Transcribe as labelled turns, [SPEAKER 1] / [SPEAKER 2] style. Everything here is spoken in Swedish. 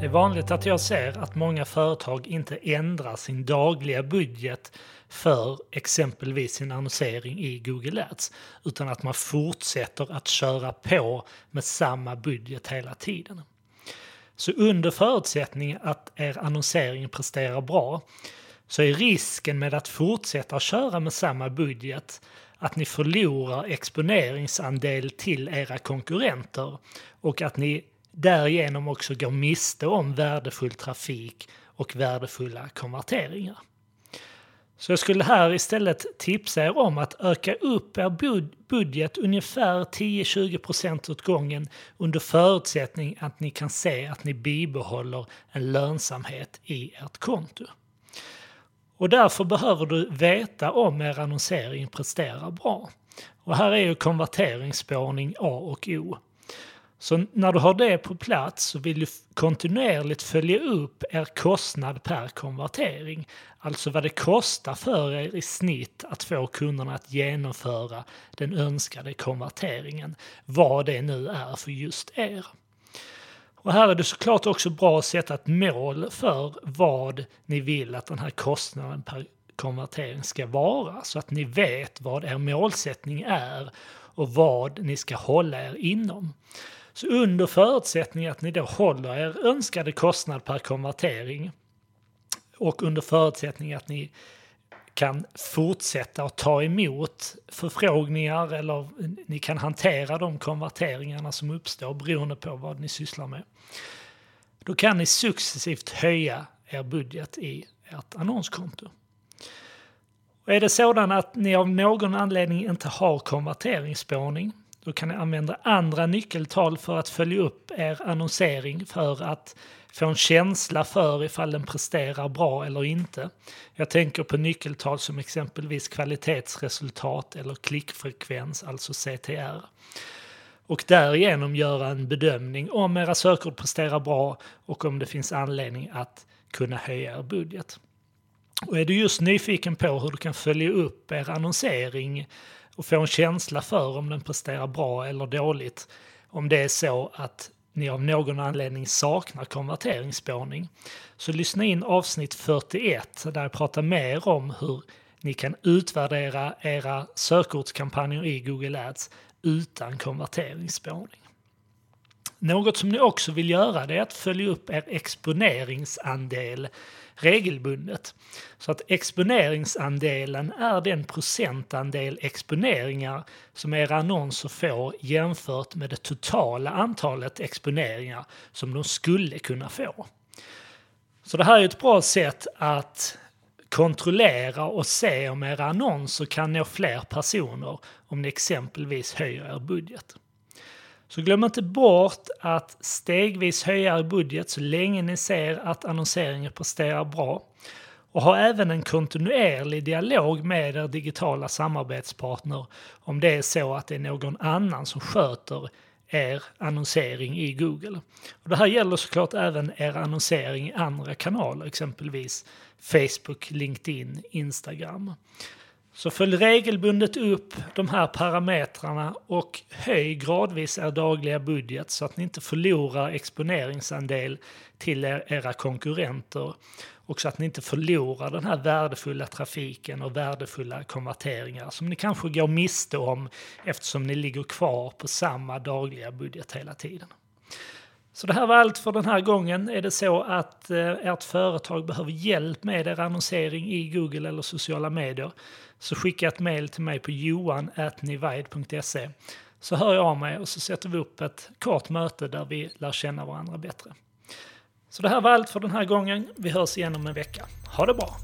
[SPEAKER 1] Det är vanligt att jag ser att många företag inte ändrar sin dagliga budget för exempelvis sin annonsering i Google Ads, utan att man fortsätter att köra på med samma budget hela tiden. Så under förutsättning att er annonsering presterar bra så är risken med att fortsätta köra med samma budget att ni förlorar exponeringsandel till era konkurrenter och att ni därigenom också går miste om värdefull trafik och värdefulla konverteringar. Så jag skulle här istället tipsa er om att öka upp er budget ungefär 10-20% åt gången under förutsättning att ni kan se att ni bibehåller en lönsamhet i ert konto. Och därför behöver du veta om er annonsering presterar bra. Och här är ju konverteringsspårning A och O. Så när du har det på plats så vill du kontinuerligt följa upp er kostnad per konvertering. Alltså vad det kostar för er i snitt att få kunderna att genomföra den önskade konverteringen. Vad det nu är för just er. Och här är det såklart också bra att sätta ett mål för vad ni vill att den här kostnaden per konvertering ska vara så att ni vet vad er målsättning är och vad ni ska hålla er inom. Så under förutsättning att ni då håller er önskade kostnad per konvertering och under förutsättning att ni kan fortsätta att ta emot förfrågningar eller ni kan hantera de konverteringarna som uppstår beroende på vad ni sysslar med. Då kan ni successivt höja er budget i ert annonskonto. Och är det sådan att ni av någon anledning inte har konverteringsspårning då kan ni använda andra nyckeltal för att följa upp er annonsering för att få en känsla för ifall den presterar bra eller inte. Jag tänker på nyckeltal som exempelvis kvalitetsresultat eller klickfrekvens, alltså CTR. Och därigenom göra en bedömning om era sökord presterar bra och om det finns anledning att kunna höja er budget. Och är du just nyfiken på hur du kan följa upp er annonsering och få en känsla för om den presterar bra eller dåligt, om det är så att ni av någon anledning saknar konverteringsspårning, så lyssna in avsnitt 41 där jag pratar mer om hur ni kan utvärdera era sökordskampanjer i Google Ads utan konverteringsspårning. Något som ni också vill göra är att följa upp er exponeringsandel regelbundet. Så att exponeringsandelen är den procentandel exponeringar som era annonser får jämfört med det totala antalet exponeringar som de skulle kunna få. Så det här är ett bra sätt att kontrollera och se om era annonser kan nå fler personer om ni exempelvis höjer er budget. Så glöm inte bort att stegvis höja er budget så länge ni ser att annonseringen presterar bra. Och ha även en kontinuerlig dialog med er digitala samarbetspartner om det är så att det är någon annan som sköter er annonsering i Google. Och det här gäller såklart även er annonsering i andra kanaler, exempelvis Facebook, LinkedIn, Instagram. Så följ regelbundet upp de här parametrarna och höj gradvis er dagliga budget så att ni inte förlorar exponeringsandel till era konkurrenter och så att ni inte förlorar den här värdefulla trafiken och värdefulla konverteringar som ni kanske går miste om eftersom ni ligger kvar på samma dagliga budget hela tiden. Så det här var allt för den här gången. Är det så att eh, ert företag behöver hjälp med er annonsering i Google eller sociala medier så skicka ett mejl till mig på johan.nivide.se så hör jag av mig och så sätter vi upp ett kort möte där vi lär känna varandra bättre. Så det här var allt för den här gången. Vi hörs igen om en vecka. Ha det bra!